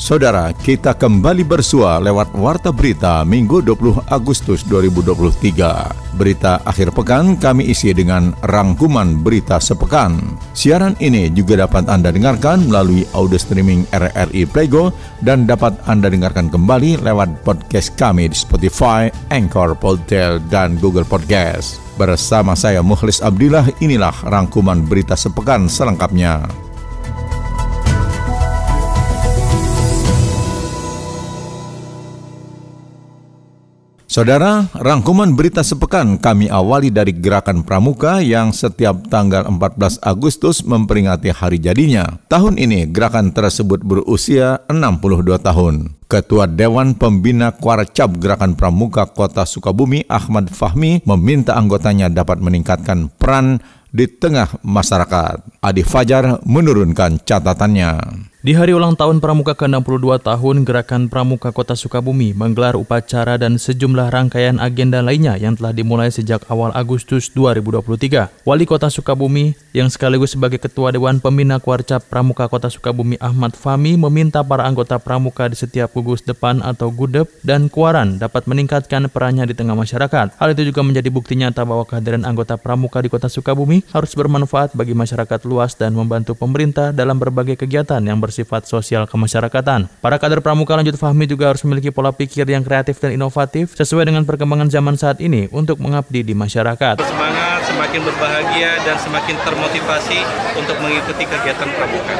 Saudara, kita kembali bersua lewat Warta Berita Minggu 20 Agustus 2023. Berita akhir pekan kami isi dengan rangkuman berita sepekan. Siaran ini juga dapat Anda dengarkan melalui audio streaming RRI Playgo dan dapat Anda dengarkan kembali lewat podcast kami di Spotify, Anchor, Podtail, dan Google Podcast. Bersama saya Mukhlis Abdillah, inilah rangkuman berita sepekan selengkapnya. Saudara, rangkuman berita sepekan kami awali dari Gerakan Pramuka yang setiap tanggal 14 Agustus memperingati hari jadinya. Tahun ini gerakan tersebut berusia 62 tahun. Ketua Dewan Pembina Kwarcap Gerakan Pramuka Kota Sukabumi Ahmad Fahmi meminta anggotanya dapat meningkatkan peran di tengah masyarakat. Adi Fajar menurunkan catatannya. Di hari ulang tahun Pramuka ke-62 tahun, Gerakan Pramuka Kota Sukabumi menggelar upacara dan sejumlah rangkaian agenda lainnya yang telah dimulai sejak awal Agustus 2023. Wali Kota Sukabumi yang sekaligus sebagai Ketua Dewan Pembina Kuarcap Pramuka Kota Sukabumi Ahmad Fami meminta para anggota Pramuka di setiap gugus depan atau gudep dan kuaran dapat meningkatkan perannya di tengah masyarakat. Hal itu juga menjadi bukti nyata bahwa kehadiran anggota Pramuka di Kota Sukabumi harus bermanfaat bagi masyarakat luas dan membantu pemerintah dalam berbagai kegiatan yang ber bersifat sosial kemasyarakatan. Para kader pramuka lanjut Fahmi juga harus memiliki pola pikir yang kreatif dan inovatif sesuai dengan perkembangan zaman saat ini untuk mengabdi di masyarakat. Semangat, semakin berbahagia, dan semakin termotivasi untuk mengikuti kegiatan pramuka.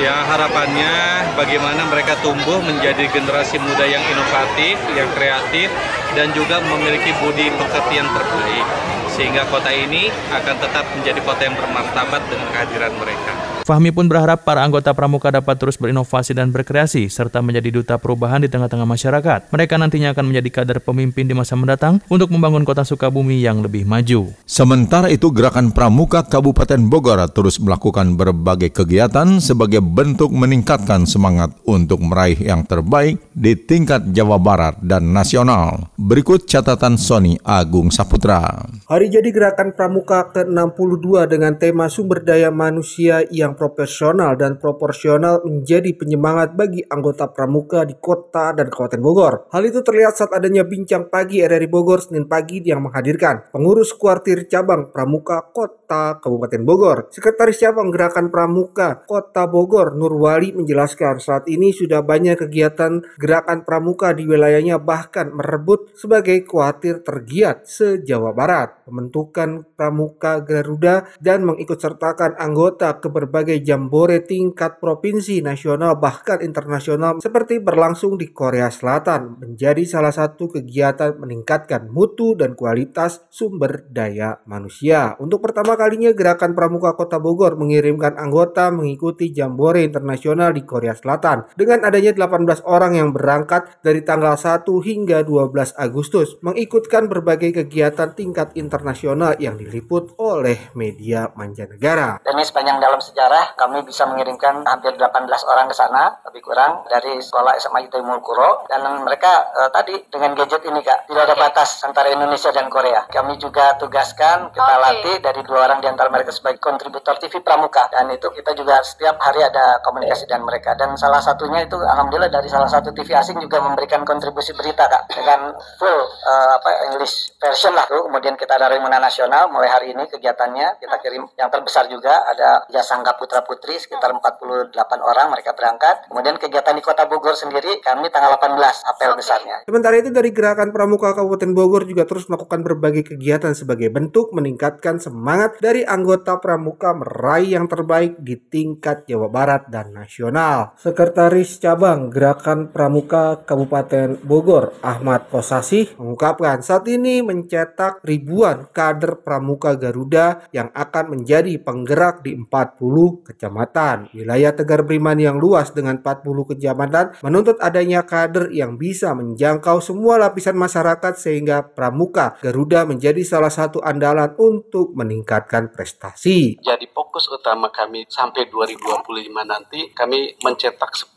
Ya harapannya bagaimana mereka tumbuh menjadi generasi muda yang inovatif, yang kreatif, dan juga memiliki budi pekerti yang terbaik. Sehingga kota ini akan tetap menjadi kota yang bermartabat dengan kehadiran mereka. Fahmi pun berharap para anggota pramuka dapat terus berinovasi dan berkreasi, serta menjadi duta perubahan di tengah-tengah masyarakat. Mereka nantinya akan menjadi kader pemimpin di masa mendatang untuk membangun kota Sukabumi yang lebih maju. Sementara itu, Gerakan Pramuka Kabupaten Bogor terus melakukan berbagai kegiatan sebagai bentuk meningkatkan semangat untuk meraih yang terbaik di tingkat Jawa Barat dan nasional. Berikut catatan Sony Agung Saputra. Hari jadi Gerakan Pramuka ke-62 dengan tema sumber daya manusia yang profesional dan proporsional menjadi penyemangat bagi anggota pramuka di kota dan kabupaten Bogor. Hal itu terlihat saat adanya bincang pagi RRI Bogor Senin pagi yang menghadirkan pengurus kuartir cabang pramuka kota Kabupaten Bogor. Sekretaris cabang Gerakan Pramuka Kota Bogor Nurwali menjelaskan saat ini sudah banyak kegiatan gerakan pramuka di wilayahnya bahkan merebut sebagai kuartir tergiat se-Jawa Barat. Pembentukan pramuka Garuda dan mengikut sertakan anggota ke berbagai berbagai jambore tingkat provinsi, nasional, bahkan internasional seperti berlangsung di Korea Selatan menjadi salah satu kegiatan meningkatkan mutu dan kualitas sumber daya manusia. Untuk pertama kalinya Gerakan Pramuka Kota Bogor mengirimkan anggota mengikuti jambore internasional di Korea Selatan dengan adanya 18 orang yang berangkat dari tanggal 1 hingga 12 Agustus mengikutkan berbagai kegiatan tingkat internasional yang diliput oleh media mancanegara. Ini sepanjang dalam sejarah kami bisa mengirimkan hampir 18 orang ke sana lebih kurang dari sekolah SMA ITB Mulkuro dan mereka uh, tadi dengan gadget ini kak. Tidak ada batas antara Indonesia dan Korea. Kami juga tugaskan kita okay. latih dari dua orang di antara mereka sebagai kontributor TV Pramuka. Dan itu kita juga setiap hari ada komunikasi dengan mereka. Dan salah satunya itu alhamdulillah dari salah satu TV asing juga memberikan kontribusi berita kak. Dengan full uh, apa English version lah. Tuh kemudian kita ada Rimuna Nasional mulai hari ini kegiatannya kita kirim. Yang terbesar juga ada jasa Putra putra putri sekitar 48 orang mereka berangkat. Kemudian kegiatan di Kota Bogor sendiri kami tanggal 18 apel besarnya. Sementara itu dari Gerakan Pramuka Kabupaten Bogor juga terus melakukan berbagai kegiatan sebagai bentuk meningkatkan semangat dari anggota Pramuka meraih yang terbaik di tingkat Jawa Barat dan nasional. Sekretaris Cabang Gerakan Pramuka Kabupaten Bogor Ahmad Kosasih mengungkapkan saat ini mencetak ribuan kader Pramuka Garuda yang akan menjadi penggerak di 40 kecamatan. Wilayah Tegar Beriman yang luas dengan 40 kecamatan menuntut adanya kader yang bisa menjangkau semua lapisan masyarakat sehingga Pramuka Garuda menjadi salah satu andalan untuk meningkatkan prestasi. Jadi fokus utama kami sampai 2025 nanti kami mencetak 10.000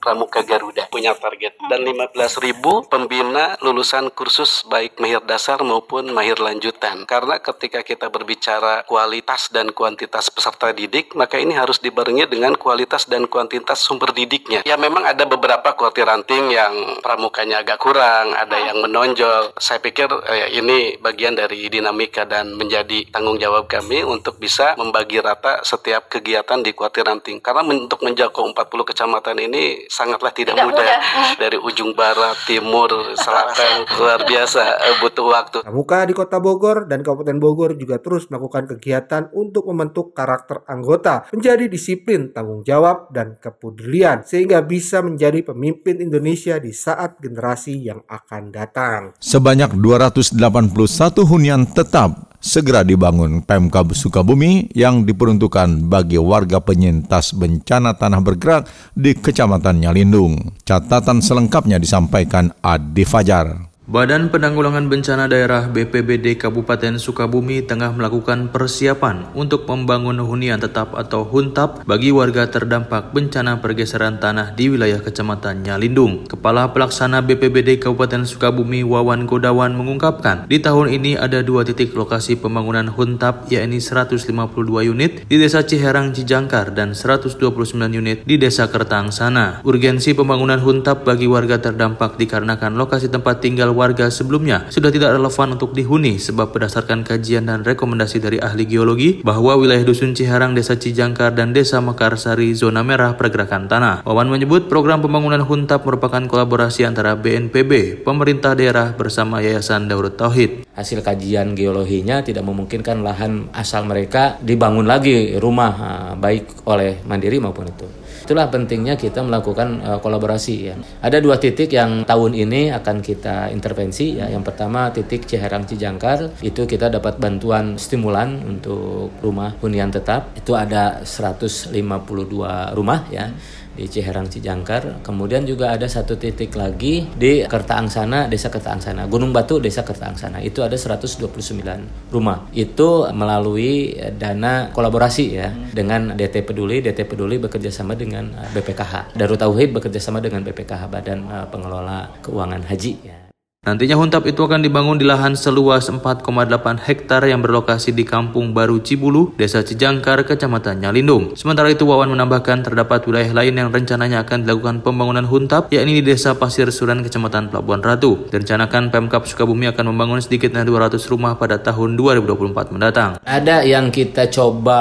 Pramuka Garuda punya target dan 15.000 pembina lulusan kursus baik mahir dasar maupun mahir lanjutan. Karena ketika kita berbicara kualitas dan kuantitas peserta didik, maka ini harus dibarengi dengan kualitas dan kuantitas sumber didiknya. Ya memang ada beberapa kuartir ranting yang pramukanya agak kurang, ada yang menonjol. Saya pikir eh, ini bagian dari dinamika dan menjadi tanggung jawab kami untuk bisa membagi rata setiap kegiatan di kuartir ranting. Karena men untuk menjangkau 40 kecamatan ini sangatlah tidak, tidak mudah. mudah. Dari ujung barat, timur, selatan, luar biasa eh, butuh waktu. Pramuka di Kota Bogor dan Kabupaten Bogor juga terus melakukan kegiatan untuk membentuk karakter anggota menjadi disiplin, tanggung jawab, dan kepedulian sehingga bisa menjadi pemimpin Indonesia di saat generasi yang akan datang. Sebanyak 281 hunian tetap segera dibangun Pemkab Sukabumi yang diperuntukkan bagi warga penyintas bencana tanah bergerak di Kecamatan Nyalindung. Catatan selengkapnya disampaikan Adi Fajar. Badan Penanggulangan Bencana Daerah BPBD Kabupaten Sukabumi tengah melakukan persiapan untuk membangun hunian tetap atau huntap bagi warga terdampak bencana pergeseran tanah di wilayah Kecamatan Nyalindung. Kepala Pelaksana BPBD Kabupaten Sukabumi Wawan Godawan mengungkapkan, di tahun ini ada dua titik lokasi pembangunan huntap yakni 152 unit di Desa Ciherang Cijangkar dan 129 unit di Desa Kertang sana. Urgensi pembangunan huntap bagi warga terdampak dikarenakan lokasi tempat tinggal warga sebelumnya sudah tidak relevan untuk dihuni sebab berdasarkan kajian dan rekomendasi dari ahli geologi bahwa wilayah Dusun Ciharang, Desa Cijangkar, dan Desa Mekarsari zona merah pergerakan tanah. Wawan menyebut program pembangunan Huntap merupakan kolaborasi antara BNPB, pemerintah daerah bersama Yayasan Daurut Tauhid. Hasil kajian geologinya tidak memungkinkan lahan asal mereka dibangun lagi rumah baik oleh mandiri maupun itu. Itulah pentingnya kita melakukan uh, kolaborasi ya. Ada dua titik yang tahun ini akan kita intervensi ya. Yang pertama titik Ciherang Cijangkar itu kita dapat bantuan stimulan untuk rumah hunian tetap. Itu ada 152 rumah ya di Ciherang Cijangkar. Kemudian juga ada satu titik lagi di Kerta Angsana, Desa Kerta Angsana, Gunung Batu, Desa Kerta Angsana. Itu ada 129 rumah. Itu melalui dana kolaborasi ya dengan DT Peduli. DT Peduli bekerja sama dengan BPKH. Darut Tauhid bekerja sama dengan BPKH Badan eh, Pengelola Keuangan Haji ya. Nantinya huntap itu akan dibangun di lahan seluas 4,8 hektar yang berlokasi di Kampung Baru Cibulu, Desa Cijangkar, Kecamatan Nyalindung. Sementara itu Wawan menambahkan terdapat wilayah lain yang rencananya akan dilakukan pembangunan huntap, yakni di Desa Pasir Suran, Kecamatan Pelabuhan Ratu. Direncanakan Pemkap Sukabumi akan membangun sedikitnya 200 rumah pada tahun 2024 mendatang. Ada yang kita coba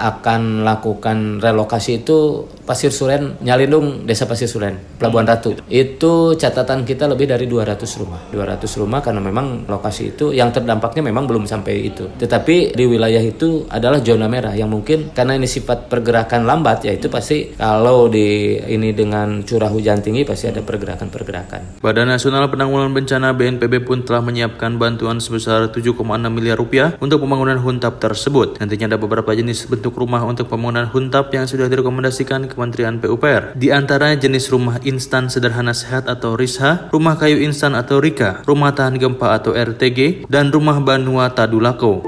akan lakukan relokasi itu Pasir Suren, Nyalindung, Desa Pasir Suren, Pelabuhan Ratu. Itu catatan kita lebih dari 200 rumah. 200 rumah karena memang lokasi itu yang terdampaknya memang belum sampai itu. Tetapi di wilayah itu adalah zona merah yang mungkin karena ini sifat pergerakan lambat ya itu pasti kalau di ini dengan curah hujan tinggi pasti ada pergerakan-pergerakan. Badan Nasional Penanggulangan Bencana BNPB pun telah menyiapkan bantuan sebesar 7,6 miliar rupiah untuk pembangunan huntap tersebut. Nantinya ada beberapa jenis bentuk rumah untuk pembangunan huntap yang sudah direkomendasikan Kementerian PUPR. Di antaranya jenis rumah instan sederhana sehat atau RISHA, rumah kayu instan atau RIKA, rumah tahan gempa atau RTG, dan rumah Banua Tadulako.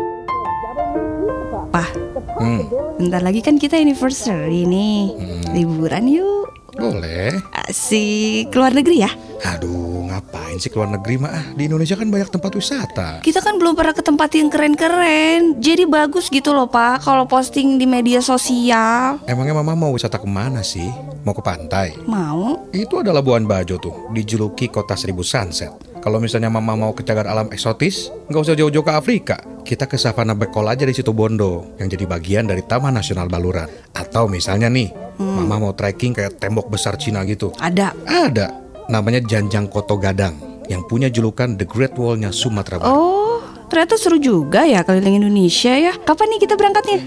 Pak, hmm. bentar lagi kan kita anniversary nih. Hmm. Liburan yuk. Boleh. Asik, keluar negeri ya? Aduh, ngapain sih keluar negeri mah? Di Indonesia kan banyak tempat wisata. Kita kan belum pernah ke tempat yang keren-keren. Jadi bagus gitu loh, Pak, kalau posting di media sosial. Emangnya Mama mau wisata ke mana sih? Mau ke pantai? Mau. Itu ada Labuan Bajo tuh, dijuluki kota seribu sunset. Kalau misalnya Mama mau ke cagar alam eksotis, nggak usah jauh-jauh ke Afrika. Kita ke Savana Bekol aja di situ Bondo, yang jadi bagian dari Taman Nasional Baluran. Atau misalnya nih, hmm. Mama mau trekking kayak tembok besar Cina gitu. Ada. Ada. Namanya Janjang Koto Gadang, yang punya julukan The Great Wall-nya Sumatera Barat. Oh, ternyata seru juga ya keliling Indonesia ya. Kapan nih kita berangkatnya?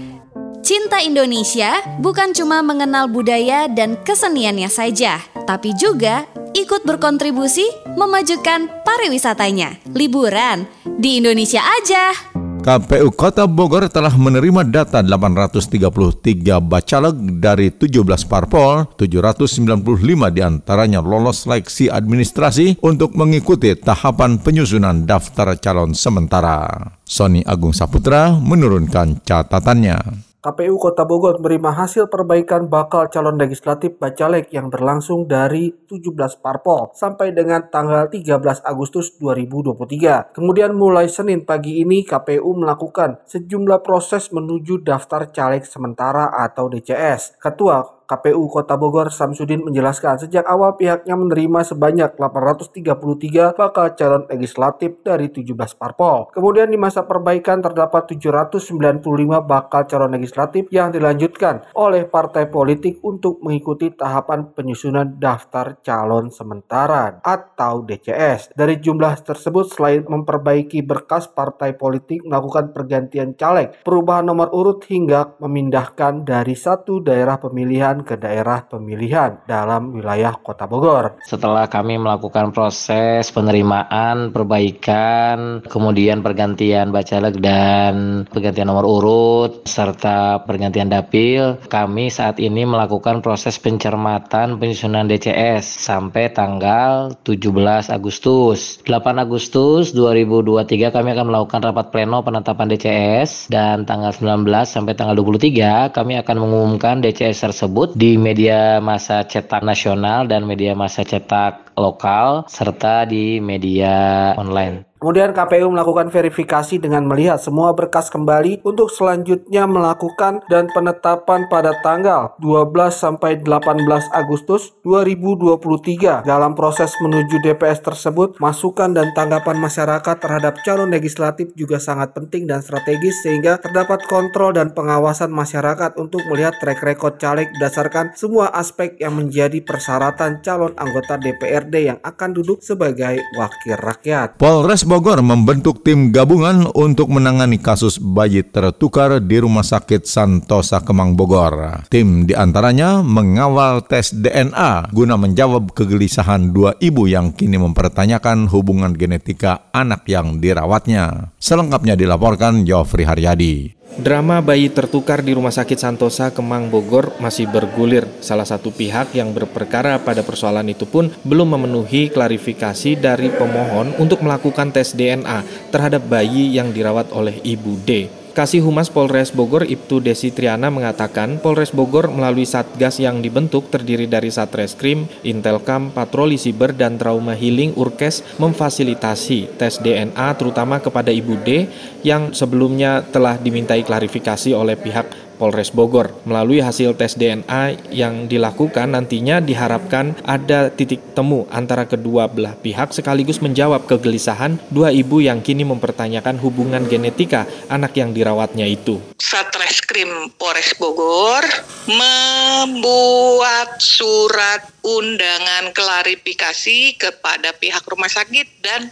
Cinta Indonesia bukan cuma mengenal budaya dan keseniannya saja, tapi juga ikut berkontribusi memajukan pariwisatanya. Liburan di Indonesia aja. KPU Kota Bogor telah menerima data 833 bacaleg dari 17 parpol, 795 di antaranya lolos seleksi administrasi untuk mengikuti tahapan penyusunan daftar calon sementara. Sony Agung Saputra menurunkan catatannya. KPU Kota Bogor menerima hasil perbaikan bakal calon legislatif Bacalek yang berlangsung dari 17 parpol sampai dengan tanggal 13 Agustus 2023. Kemudian mulai Senin pagi ini KPU melakukan sejumlah proses menuju daftar caleg sementara atau DCS. Ketua KPU Kota Bogor Samsudin menjelaskan sejak awal pihaknya menerima sebanyak 833 bakal calon legislatif dari 17 parpol. Kemudian di masa perbaikan terdapat 795 bakal calon legislatif yang dilanjutkan oleh partai politik untuk mengikuti tahapan penyusunan daftar calon sementara atau DCS. Dari jumlah tersebut selain memperbaiki berkas partai politik melakukan pergantian caleg, perubahan nomor urut hingga memindahkan dari satu daerah pemilihan ke daerah pemilihan dalam wilayah Kota Bogor. Setelah kami melakukan proses penerimaan, perbaikan, kemudian pergantian bacaleg dan pergantian nomor urut serta pergantian dapil, kami saat ini melakukan proses pencermatan penyusunan DCS sampai tanggal 17 Agustus. 8 Agustus 2023 kami akan melakukan rapat pleno penetapan DCS dan tanggal 19 sampai tanggal 23 kami akan mengumumkan DCS tersebut di media masa cetak nasional dan media masa cetak lokal serta di media online. Kemudian KPU melakukan verifikasi dengan melihat semua berkas kembali untuk selanjutnya melakukan dan penetapan pada tanggal 12 sampai 18 Agustus 2023. Dalam proses menuju DPS tersebut, masukan dan tanggapan masyarakat terhadap calon legislatif juga sangat penting dan strategis sehingga terdapat kontrol dan pengawasan masyarakat untuk melihat track record caleg berdasarkan semua aspek yang menjadi persyaratan calon anggota DPRD yang akan duduk sebagai wakil rakyat. Polres Bogor membentuk tim gabungan untuk menangani kasus bayi tertukar di Rumah Sakit Santosa Kemang Bogor. Tim di antaranya mengawal tes DNA guna menjawab kegelisahan dua ibu yang kini mempertanyakan hubungan genetika anak yang dirawatnya. Selengkapnya dilaporkan Jofri Haryadi. Drama bayi tertukar di Rumah Sakit Santosa Kemang Bogor masih bergulir. Salah satu pihak yang berperkara pada persoalan itu pun belum memenuhi klarifikasi dari pemohon untuk melakukan tes DNA terhadap bayi yang dirawat oleh Ibu D. Kasih Humas Polres Bogor Ibtu Desi Triana mengatakan Polres Bogor melalui Satgas yang dibentuk terdiri dari Satreskrim, Intelkam, Patroli Siber, dan Trauma Healing Urkes memfasilitasi tes DNA terutama kepada Ibu D yang sebelumnya telah dimintai klarifikasi oleh pihak Polres Bogor. Melalui hasil tes DNA yang dilakukan nantinya diharapkan ada titik temu antara kedua belah pihak sekaligus menjawab kegelisahan dua ibu yang kini mempertanyakan hubungan genetika anak yang dirawatnya itu. Satreskrim Polres Bogor membuat surat undangan klarifikasi kepada pihak rumah sakit dan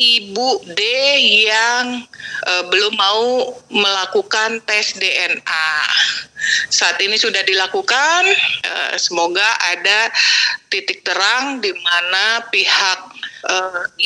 Ibu D yang e, belum mau melakukan tes DNA. Saat ini sudah dilakukan, e, semoga ada titik terang di mana pihak e,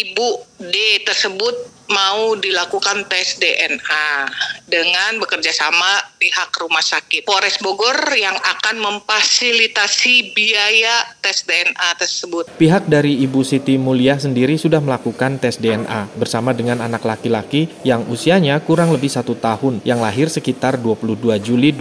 Ibu D tersebut mau dilakukan tes DNA dengan bekerja sama pihak rumah sakit Polres Bogor yang akan memfasilitasi biaya tes DNA tersebut. Pihak dari Ibu Siti Mulia sendiri sudah melakukan tes DNA bersama dengan anak laki-laki yang usianya kurang lebih satu tahun yang lahir sekitar 22 Juli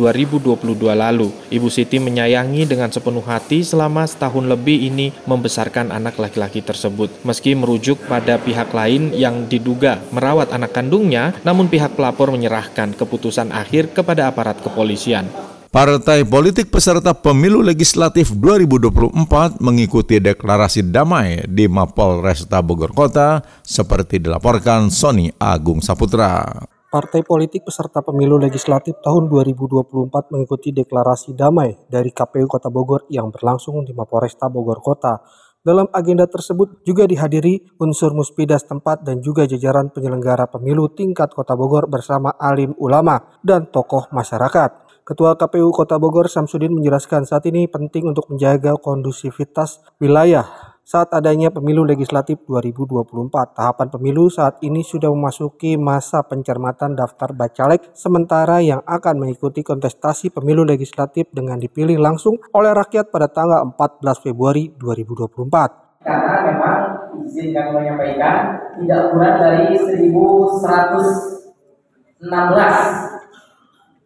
2022 lalu. Ibu Siti menyayangi dengan sepenuh hati selama setahun lebih ini membesarkan anak laki-laki tersebut. Meski merujuk pada pihak lain yang diduga merawat anak kandungnya, namun pihak pelapor menyerahkan keputusan akhir kepada aparat kepolisian. Partai politik peserta pemilu legislatif 2024 mengikuti deklarasi damai di Mapol Resta Bogor Kota seperti dilaporkan Sony Agung Saputra. Partai politik peserta pemilu legislatif tahun 2024 mengikuti deklarasi damai dari KPU Kota Bogor yang berlangsung di Mapolresta Bogor Kota dalam agenda tersebut juga dihadiri unsur muspida setempat dan juga jajaran penyelenggara pemilu tingkat Kota Bogor bersama alim ulama dan tokoh masyarakat. Ketua KPU Kota Bogor Samsudin menjelaskan saat ini penting untuk menjaga kondusivitas wilayah saat adanya pemilu legislatif 2024. Tahapan pemilu saat ini sudah memasuki masa pencermatan daftar bacalek sementara yang akan mengikuti kontestasi pemilu legislatif dengan dipilih langsung oleh rakyat pada tanggal 14 Februari 2024. Karena memang izin kami menyampaikan tidak kurang dari 1116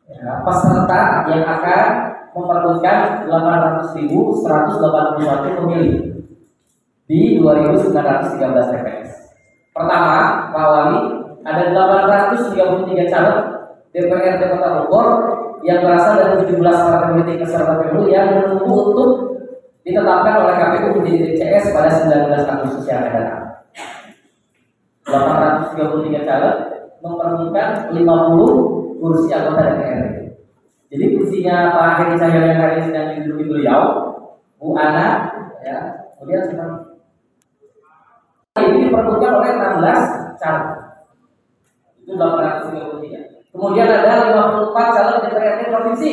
ya, peserta yang akan memperbutkan 800.181 pemilih di 2913 TPS. Pertama, Pak Wali, ada 833 caleg DPRD Kota Bogor yang berasal dari 17 partai politik peserta pemilu yang menunggu untuk ditetapkan oleh KPU menjadi DCS pada 19 Agustus yang akan datang. 833 caleg memperebutkan 50 kursi anggota DPRD. Jadi kursinya Pak Heri Cahyono yang hari ini sedang diduduki beliau, Bu Ana, ya, kemudian ini diperbutkan oleh 16 caleg. Itu 833. Kemudian ada 54 caleg DPRD provinsi.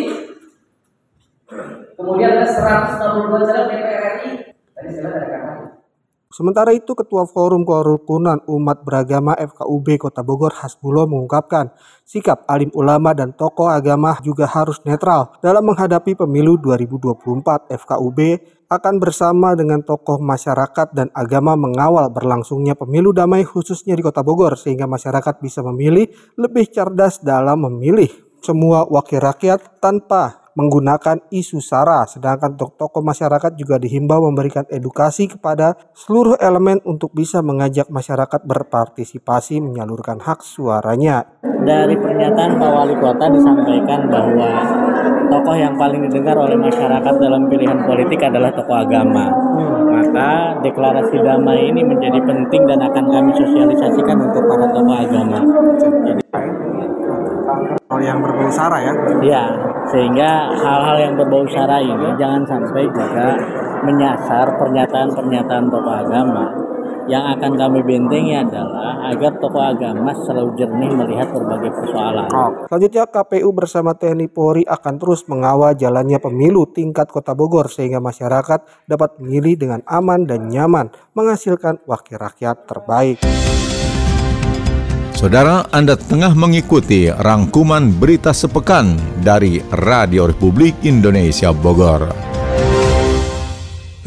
Kemudian ada 162 caleg DPR RI. Tadi saya ada kamar. Sementara itu, Ketua Forum Kerukunan Umat Beragama FKUB Kota Bogor Hasbulo mengungkapkan sikap alim ulama dan tokoh agama juga harus netral dalam menghadapi pemilu 2024. FKUB akan bersama dengan tokoh masyarakat dan agama mengawal berlangsungnya pemilu damai khususnya di Kota Bogor sehingga masyarakat bisa memilih lebih cerdas dalam memilih semua wakil rakyat tanpa menggunakan isu SARA. Sedangkan untuk tokoh masyarakat juga dihimbau memberikan edukasi kepada seluruh elemen untuk bisa mengajak masyarakat berpartisipasi menyalurkan hak suaranya. Dari pernyataan Pak Wali Kota disampaikan bahwa tokoh yang paling didengar oleh masyarakat dalam pilihan politik adalah tokoh agama. Maka deklarasi damai ini menjadi penting dan akan kami sosialisasikan untuk para tokoh agama. Jadi, hal yang berbau sara ya? Ya, sehingga hal-hal yang berbau sara ini jangan sampai juga menyasar pernyataan-pernyataan tokoh agama. Yang akan kami bentengi adalah agar tokoh agama selalu jernih melihat berbagai persoalan. Selanjutnya KPU bersama TNI Polri akan terus mengawal jalannya pemilu tingkat Kota Bogor sehingga masyarakat dapat memilih dengan aman dan nyaman menghasilkan wakil rakyat terbaik. Saudara, Anda tengah mengikuti rangkuman berita sepekan dari Radio Republik Indonesia Bogor.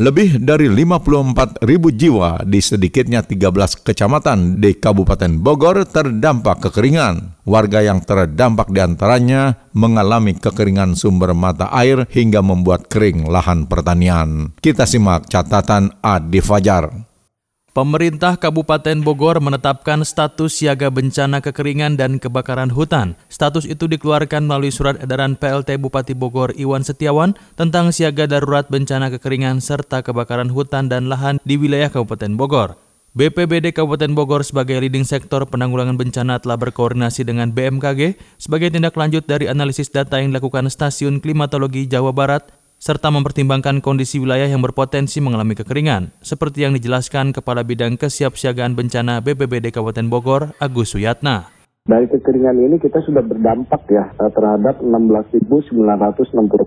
Lebih dari 54 ribu jiwa di sedikitnya 13 kecamatan di Kabupaten Bogor terdampak kekeringan. Warga yang terdampak di antaranya mengalami kekeringan sumber mata air hingga membuat kering lahan pertanian. Kita simak catatan Adi Fajar. Pemerintah Kabupaten Bogor menetapkan status siaga bencana kekeringan dan kebakaran hutan. Status itu dikeluarkan melalui surat edaran PLT Bupati Bogor Iwan Setiawan tentang siaga darurat bencana kekeringan serta kebakaran hutan dan lahan di wilayah Kabupaten Bogor. BPBD Kabupaten Bogor sebagai leading sektor penanggulangan bencana telah berkoordinasi dengan BMKG sebagai tindak lanjut dari analisis data yang dilakukan Stasiun Klimatologi Jawa Barat serta mempertimbangkan kondisi wilayah yang berpotensi mengalami kekeringan, seperti yang dijelaskan Kepala Bidang Kesiapsiagaan Bencana BPBD Kabupaten Bogor, Agus Suyatna. Dari kekeringan ini kita sudah berdampak ya eh, terhadap 16.960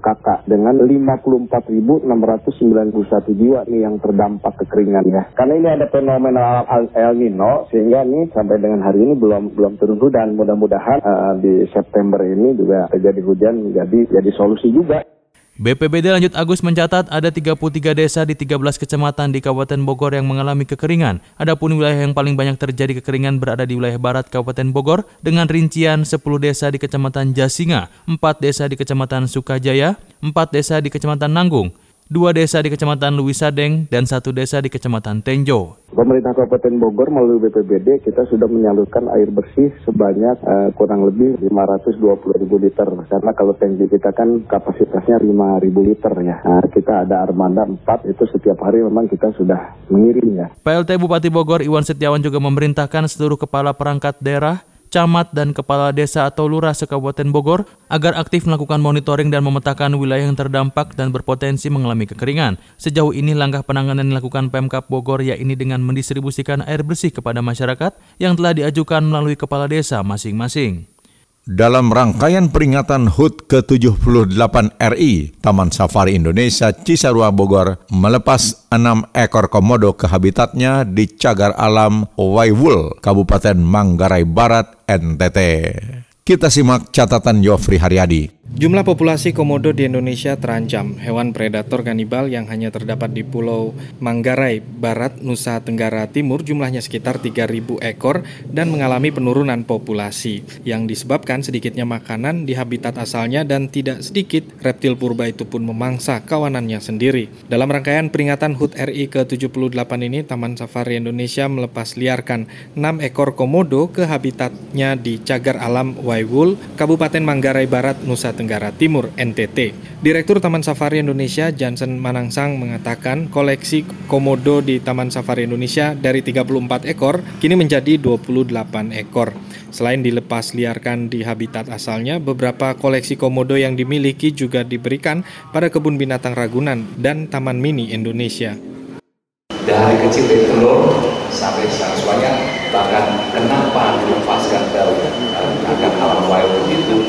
kakak dengan 54.691 jiwa nih yang terdampak kekeringan ya. Karena ini ada fenomena El Nino sehingga ini sampai dengan hari ini belum belum turun hujan. Mudah-mudahan uh, di September ini juga terjadi hujan menjadi jadi solusi juga. BPBD lanjut Agus mencatat ada 33 desa di 13 kecamatan di Kabupaten Bogor yang mengalami kekeringan. Adapun wilayah yang paling banyak terjadi kekeringan berada di wilayah barat Kabupaten Bogor dengan rincian 10 desa di Kecamatan Jasinga, 4 desa di Kecamatan Sukajaya, 4 desa di Kecamatan Nanggung, dua desa di Kecamatan Luwisadeng, dan satu desa di Kecamatan Tenjo. Pemerintah Kabupaten Bogor melalui BPBD kita sudah menyalurkan air bersih sebanyak uh, kurang lebih 520 ribu liter. Karena kalau Tenjo kita kan kapasitasnya 5 ribu liter ya. Nah, kita ada armada 4 itu setiap hari memang kita sudah mengirim ya. PLT Bupati Bogor Iwan Setiawan juga memerintahkan seluruh kepala perangkat daerah camat, dan kepala desa atau lurah sekabupaten Bogor agar aktif melakukan monitoring dan memetakan wilayah yang terdampak dan berpotensi mengalami kekeringan. Sejauh ini langkah penanganan yang dilakukan Pemkap Bogor yakni dengan mendistribusikan air bersih kepada masyarakat yang telah diajukan melalui kepala desa masing-masing. Dalam rangkaian peringatan HUT ke-78 RI, Taman Safari Indonesia Cisarua Bogor melepas enam ekor komodo ke habitatnya di Cagar Alam Waiwul, Kabupaten Manggarai Barat, NTT. Kita simak catatan Yofri Haryadi. Jumlah populasi komodo di Indonesia terancam. Hewan predator kanibal yang hanya terdapat di Pulau Manggarai, Barat, Nusa Tenggara Timur jumlahnya sekitar 3.000 ekor dan mengalami penurunan populasi yang disebabkan sedikitnya makanan di habitat asalnya dan tidak sedikit reptil purba itu pun memangsa kawanannya sendiri. Dalam rangkaian peringatan HUT RI ke-78 ini, Taman Safari Indonesia melepas liarkan 6 ekor komodo ke habitatnya di Cagar Alam Waiwul, Kabupaten Manggarai Barat, Nusa Tenggara Timur NTT. Direktur Taman Safari Indonesia Jansen Manangsang mengatakan koleksi komodo di Taman Safari Indonesia dari 34 ekor kini menjadi 28 ekor. Selain dilepas liarkan di habitat asalnya, beberapa koleksi komodo yang dimiliki juga diberikan pada kebun binatang Ragunan dan Taman Mini Indonesia. Dari kecil dari telur sampai sekarang bahkan kenapa dilepaskan ke agar alam wild itu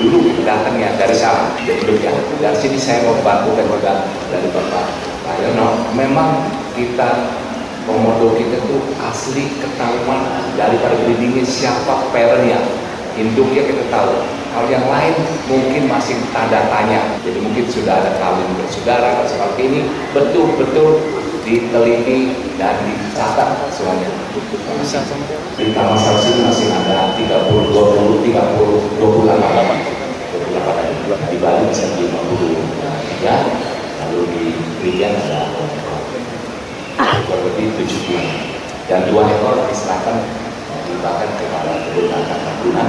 dulu datangnya dari sana. Jadi ya dari sini saya mau bantu dan juga dari bapak. Pak know, memang kita komodo kita tuh asli ketahuan daripada breedingnya siapa parentnya induknya kita tahu. Kalau yang lain mungkin masih tanda tanya. Jadi mungkin sudah ada kawin bersaudara seperti ini betul-betul diteliti dan dicatat semuanya. Di Taman Sarsi masih ada 30, 20, 30, 28 28 di Bali bisa 53 lalu di Rian ada kurang lebih 70 dan dua ekor diserahkan dibakar kepada kebun tahunan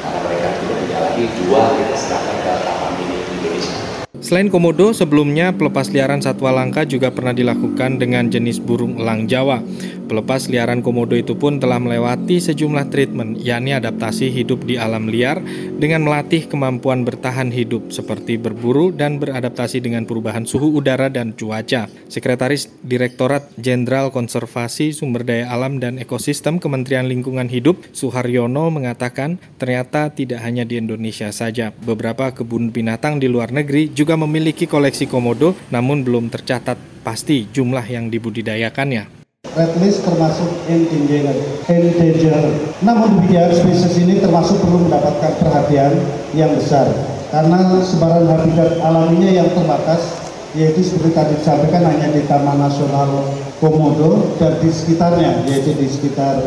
karena mereka tidak punya lagi dua kita serahkan ke Taman Mini Indonesia Selain komodo, sebelumnya pelepas liaran satwa langka juga pernah dilakukan dengan jenis burung elang Jawa. Pelepas liaran komodo itu pun telah melewati sejumlah treatment, yakni adaptasi hidup di alam liar dengan melatih kemampuan bertahan hidup seperti berburu dan beradaptasi dengan perubahan suhu udara dan cuaca. Sekretaris Direktorat Jenderal Konservasi Sumber Daya Alam dan Ekosistem Kementerian Lingkungan Hidup Suharyono mengatakan ternyata tidak hanya di Indonesia saja, beberapa kebun binatang di luar negeri juga memiliki koleksi komodo namun belum tercatat pasti jumlah yang dibudidayakannya. Red list termasuk endangered. endangered. Namun demikian spesies ini termasuk perlu mendapatkan perhatian yang besar karena sebaran habitat alaminya yang terbatas yaitu seperti tadi disampaikan hanya di Taman Nasional Komodo dan di sekitarnya yaitu di sekitar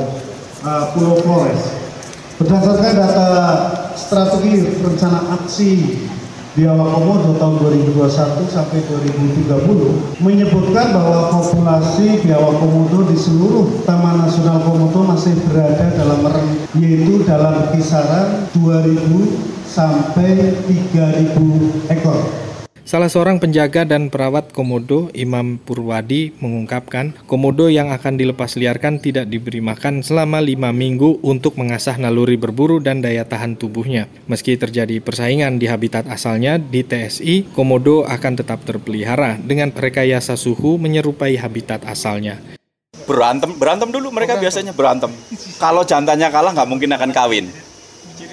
uh, Pulau Flores. Berdasarkan data strategi rencana aksi Biawak Komodo tahun 2021 sampai 2030 menyebutkan bahwa populasi biawak komodo di seluruh Taman Nasional Komodo masih berada dalam yaitu dalam kisaran 2000 sampai 3000 ekor. Salah seorang penjaga dan perawat komodo, Imam Purwadi, mengungkapkan komodo yang akan dilepas liarkan tidak diberi makan selama lima minggu untuk mengasah naluri berburu dan daya tahan tubuhnya. Meski terjadi persaingan di habitat asalnya di TSI, komodo akan tetap terpelihara dengan rekayasa suhu menyerupai habitat asalnya. Berantem, berantem dulu mereka oh, biasanya berantem. Kalau jantannya kalah nggak mungkin akan kawin.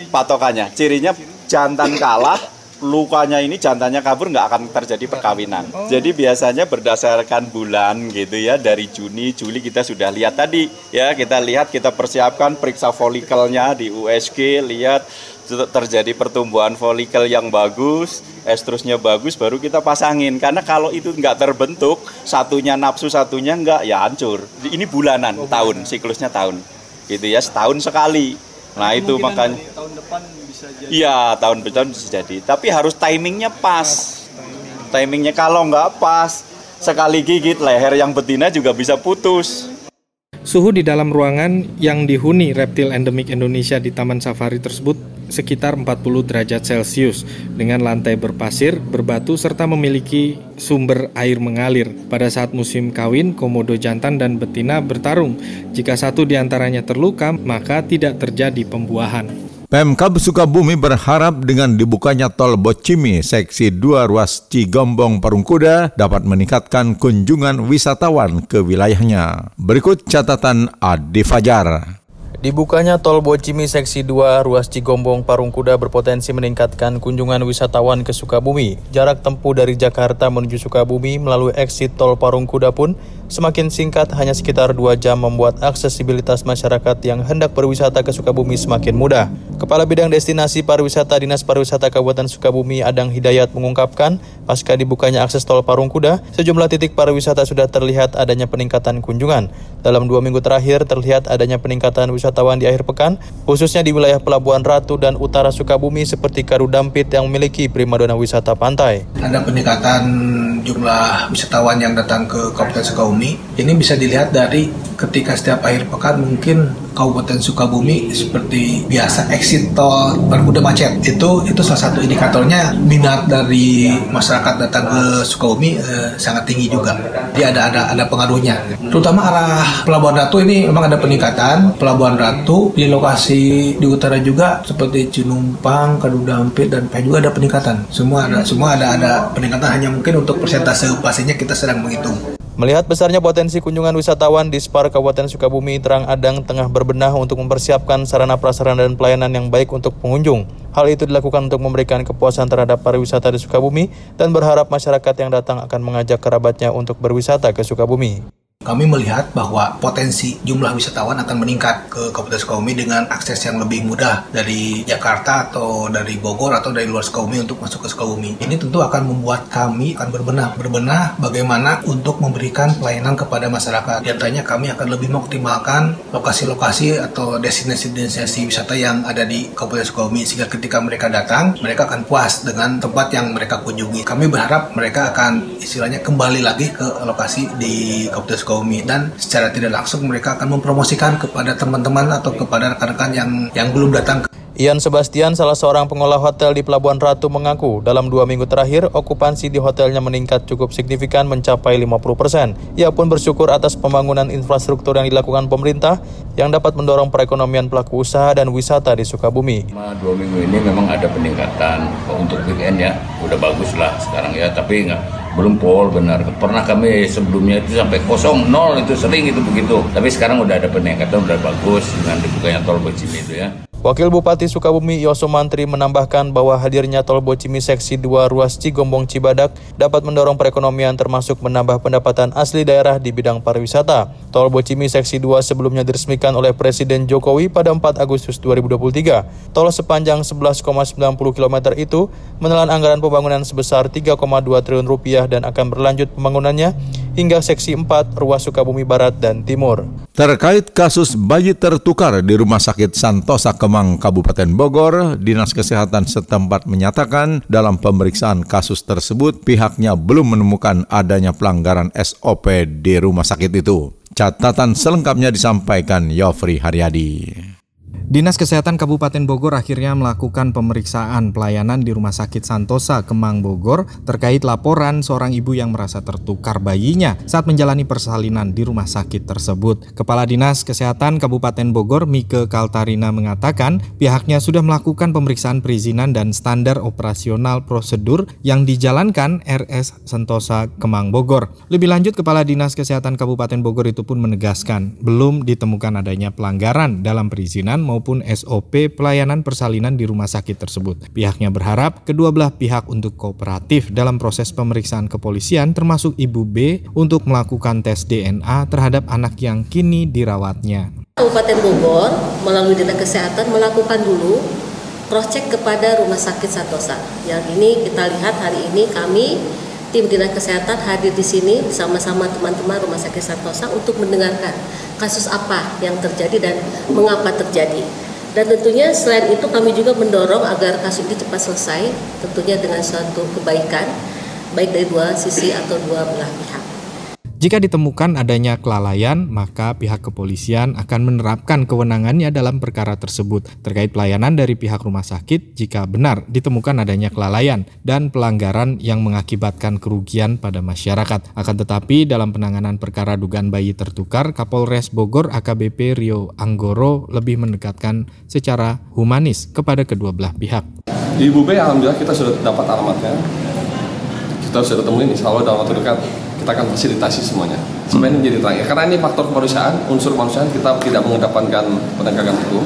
Patokannya, cirinya jantan kalah lukanya ini jantannya kabur nggak akan terjadi perkawinan. Oh. Jadi biasanya berdasarkan bulan gitu ya dari Juni Juli kita sudah lihat tadi ya kita lihat kita persiapkan periksa folikelnya di USG lihat terjadi pertumbuhan folikel yang bagus, estrusnya bagus, baru kita pasangin. Karena kalau itu nggak terbentuk, satunya nafsu, satunya nggak, ya hancur. Ini bulanan, oh, tahun, siklusnya tahun, gitu ya, setahun sekali. Nah itu makanya. Tahun depan Iya, tahun depan bisa jadi. Tapi harus timingnya pas. Timingnya kalau nggak pas, sekali gigit leher yang betina juga bisa putus. Suhu di dalam ruangan yang dihuni reptil endemik Indonesia di Taman Safari tersebut sekitar 40 derajat Celcius dengan lantai berpasir, berbatu serta memiliki sumber air mengalir. Pada saat musim kawin, komodo jantan dan betina bertarung. Jika satu di antaranya terluka, maka tidak terjadi pembuahan. Pemkab Sukabumi berharap dengan dibukanya tol Bocimi seksi 2 ruas Cigombong Parungkuda dapat meningkatkan kunjungan wisatawan ke wilayahnya. Berikut catatan Adi Fajar. Dibukanya tol Bocimi Seksi 2 ruas Cigombong Parung Kuda berpotensi meningkatkan kunjungan wisatawan ke Sukabumi. Jarak tempuh dari Jakarta menuju Sukabumi melalui exit tol Parung Kuda pun semakin singkat hanya sekitar 2 jam membuat aksesibilitas masyarakat yang hendak berwisata ke Sukabumi semakin mudah. Kepala Bidang Destinasi Pariwisata Dinas Pariwisata Kabupaten Sukabumi Adang Hidayat mengungkapkan, pasca dibukanya akses tol Parung Kuda, sejumlah titik pariwisata sudah terlihat adanya peningkatan kunjungan. Dalam dua minggu terakhir terlihat adanya peningkatan wisatawan di akhir pekan, khususnya di wilayah Pelabuhan Ratu dan Utara Sukabumi seperti Karudampit yang memiliki primadona wisata pantai. Ada peningkatan jumlah wisatawan yang datang ke Kabupaten Sukabumi. Ini bisa dilihat dari ketika setiap akhir pekan mungkin Kabupaten Sukabumi seperti biasa exit tol bermuda macet itu itu salah satu indikatornya minat dari masyarakat datang ke Sukabumi eh, sangat tinggi juga. Jadi ada ada ada pengaruhnya. Terutama arah Pelabuhan Ratu ini memang ada peningkatan. Pelabuhan Ratu di lokasi di utara juga seperti Cinumpang, Kadudampit dan Peh juga ada peningkatan. Semua ada semua ada ada peningkatan hanya mungkin untuk persentase pastinya kita sedang menghitung. Melihat besarnya potensi kunjungan wisatawan di Spar Kabupaten Sukabumi, Terang Adang tengah berbenah untuk mempersiapkan sarana prasarana dan pelayanan yang baik untuk pengunjung. Hal itu dilakukan untuk memberikan kepuasan terhadap pariwisata di Sukabumi dan berharap masyarakat yang datang akan mengajak kerabatnya untuk berwisata ke Sukabumi. Kami melihat bahwa potensi jumlah wisatawan akan meningkat ke Kabupaten Sukabumi dengan akses yang lebih mudah dari Jakarta atau dari Bogor atau dari luar Sukabumi untuk masuk ke Sukabumi. Ini tentu akan membuat kami akan berbenah, berbenah bagaimana untuk memberikan pelayanan kepada masyarakat. Di antaranya kami akan lebih mengoptimalkan lokasi-lokasi atau destinasi-destinasi wisata yang ada di Kabupaten Sukabumi sehingga ketika mereka datang, mereka akan puas dengan tempat yang mereka kunjungi. Kami berharap mereka akan istilahnya kembali lagi ke lokasi di Kabupaten Sukabumi Xiaomi dan secara tidak langsung mereka akan mempromosikan kepada teman-teman atau kepada rekan-rekan yang yang belum datang Ian Sebastian, salah seorang pengolah hotel di Pelabuhan Ratu mengaku dalam dua minggu terakhir okupansi di hotelnya meningkat cukup signifikan mencapai 50 persen. Ia pun bersyukur atas pembangunan infrastruktur yang dilakukan pemerintah yang dapat mendorong perekonomian pelaku usaha dan wisata di Sukabumi. Dua minggu ini memang ada peningkatan untuk weekend ya, udah bagus lah sekarang ya, tapi nggak belum pol benar. Pernah kami sebelumnya itu sampai kosong nol itu sering itu begitu. Tapi sekarang udah ada peningkatan udah bagus dengan dibukanya tol Bocimi itu ya. Wakil Bupati Sukabumi Yoso Mantri menambahkan bahwa hadirnya tol Bocimi Seksi 2 ruas Cigombong Cibadak dapat mendorong perekonomian termasuk menambah pendapatan asli daerah di bidang pariwisata. Tol Bocimi Seksi 2 sebelumnya diresmikan oleh Presiden Jokowi pada 4 Agustus 2023. Tol sepanjang 11,90 km itu menelan anggaran pembangunan sebesar 3,2 triliun rupiah dan akan berlanjut pembangunannya hingga seksi 4 ruas Sukabumi Barat dan Timur. Terkait kasus bayi tertukar di Rumah Sakit Santosa Kemang Kabupaten Bogor, Dinas Kesehatan setempat menyatakan dalam pemeriksaan kasus tersebut pihaknya belum menemukan adanya pelanggaran SOP di rumah sakit itu. Catatan selengkapnya disampaikan Yofri Haryadi. Dinas Kesehatan Kabupaten Bogor akhirnya melakukan pemeriksaan pelayanan di Rumah Sakit Santosa Kemang Bogor terkait laporan seorang ibu yang merasa tertukar bayinya saat menjalani persalinan di rumah sakit tersebut. Kepala Dinas Kesehatan Kabupaten Bogor Mike Kaltarina mengatakan pihaknya sudah melakukan pemeriksaan perizinan dan standar operasional prosedur yang dijalankan RS Santosa Kemang Bogor. Lebih lanjut Kepala Dinas Kesehatan Kabupaten Bogor itu pun menegaskan belum ditemukan adanya pelanggaran dalam perizinan maupun SOP pelayanan persalinan di rumah sakit tersebut. Pihaknya berharap kedua belah pihak untuk kooperatif dalam proses pemeriksaan kepolisian termasuk Ibu B untuk melakukan tes DNA terhadap anak yang kini dirawatnya. Kabupaten Bogor melalui Dinas Kesehatan melakukan dulu cross check kepada Rumah Sakit Santosa. Yang ini kita lihat hari ini kami tim Dinas Kesehatan hadir di sini bersama-sama teman-teman Rumah Sakit Santosa untuk mendengarkan kasus apa yang terjadi dan mengapa terjadi. Dan tentunya selain itu kami juga mendorong agar kasus ini cepat selesai, tentunya dengan suatu kebaikan, baik dari dua sisi atau dua belah pihak. Jika ditemukan adanya kelalaian, maka pihak kepolisian akan menerapkan kewenangannya dalam perkara tersebut terkait pelayanan dari pihak rumah sakit jika benar ditemukan adanya kelalaian dan pelanggaran yang mengakibatkan kerugian pada masyarakat. Akan tetapi dalam penanganan perkara dugaan bayi tertukar, Kapolres Bogor AKBP Rio Anggoro lebih mendekatkan secara humanis kepada kedua belah pihak. Di Ibu alhamdulillah kita sudah dapat alamatnya. Kita sudah temuin, insya Allah dalam waktu dekat kita akan fasilitasi semuanya supaya ini menjadi terang. Ya, karena ini faktor kemanusiaan, unsur kemanusiaan kita tidak mengedepankan penegakan hukum,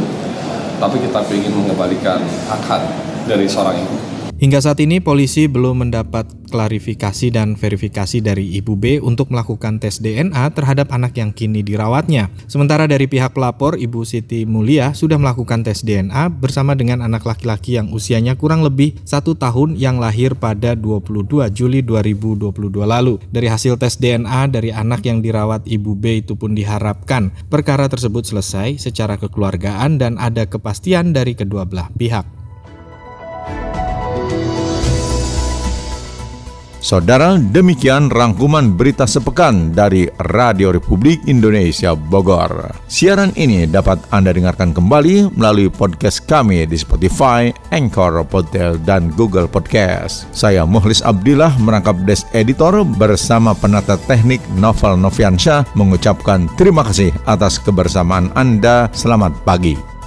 tapi kita ingin mengembalikan hak-hak dari seorang ibu. Hingga saat ini polisi belum mendapat klarifikasi dan verifikasi dari Ibu B untuk melakukan tes DNA terhadap anak yang kini dirawatnya. Sementara dari pihak pelapor, Ibu Siti Mulia sudah melakukan tes DNA bersama dengan anak laki-laki yang usianya kurang lebih satu tahun yang lahir pada 22 Juli 2022 lalu. Dari hasil tes DNA dari anak yang dirawat Ibu B itu pun diharapkan perkara tersebut selesai secara kekeluargaan dan ada kepastian dari kedua belah pihak. Saudara, demikian rangkuman berita sepekan dari Radio Republik Indonesia Bogor. Siaran ini dapat Anda dengarkan kembali melalui podcast kami di Spotify, Anchor, Podtail, dan Google Podcast. Saya Muhlis Abdillah merangkap Des Editor bersama penata teknik Novel Noviansyah mengucapkan terima kasih atas kebersamaan Anda. Selamat pagi.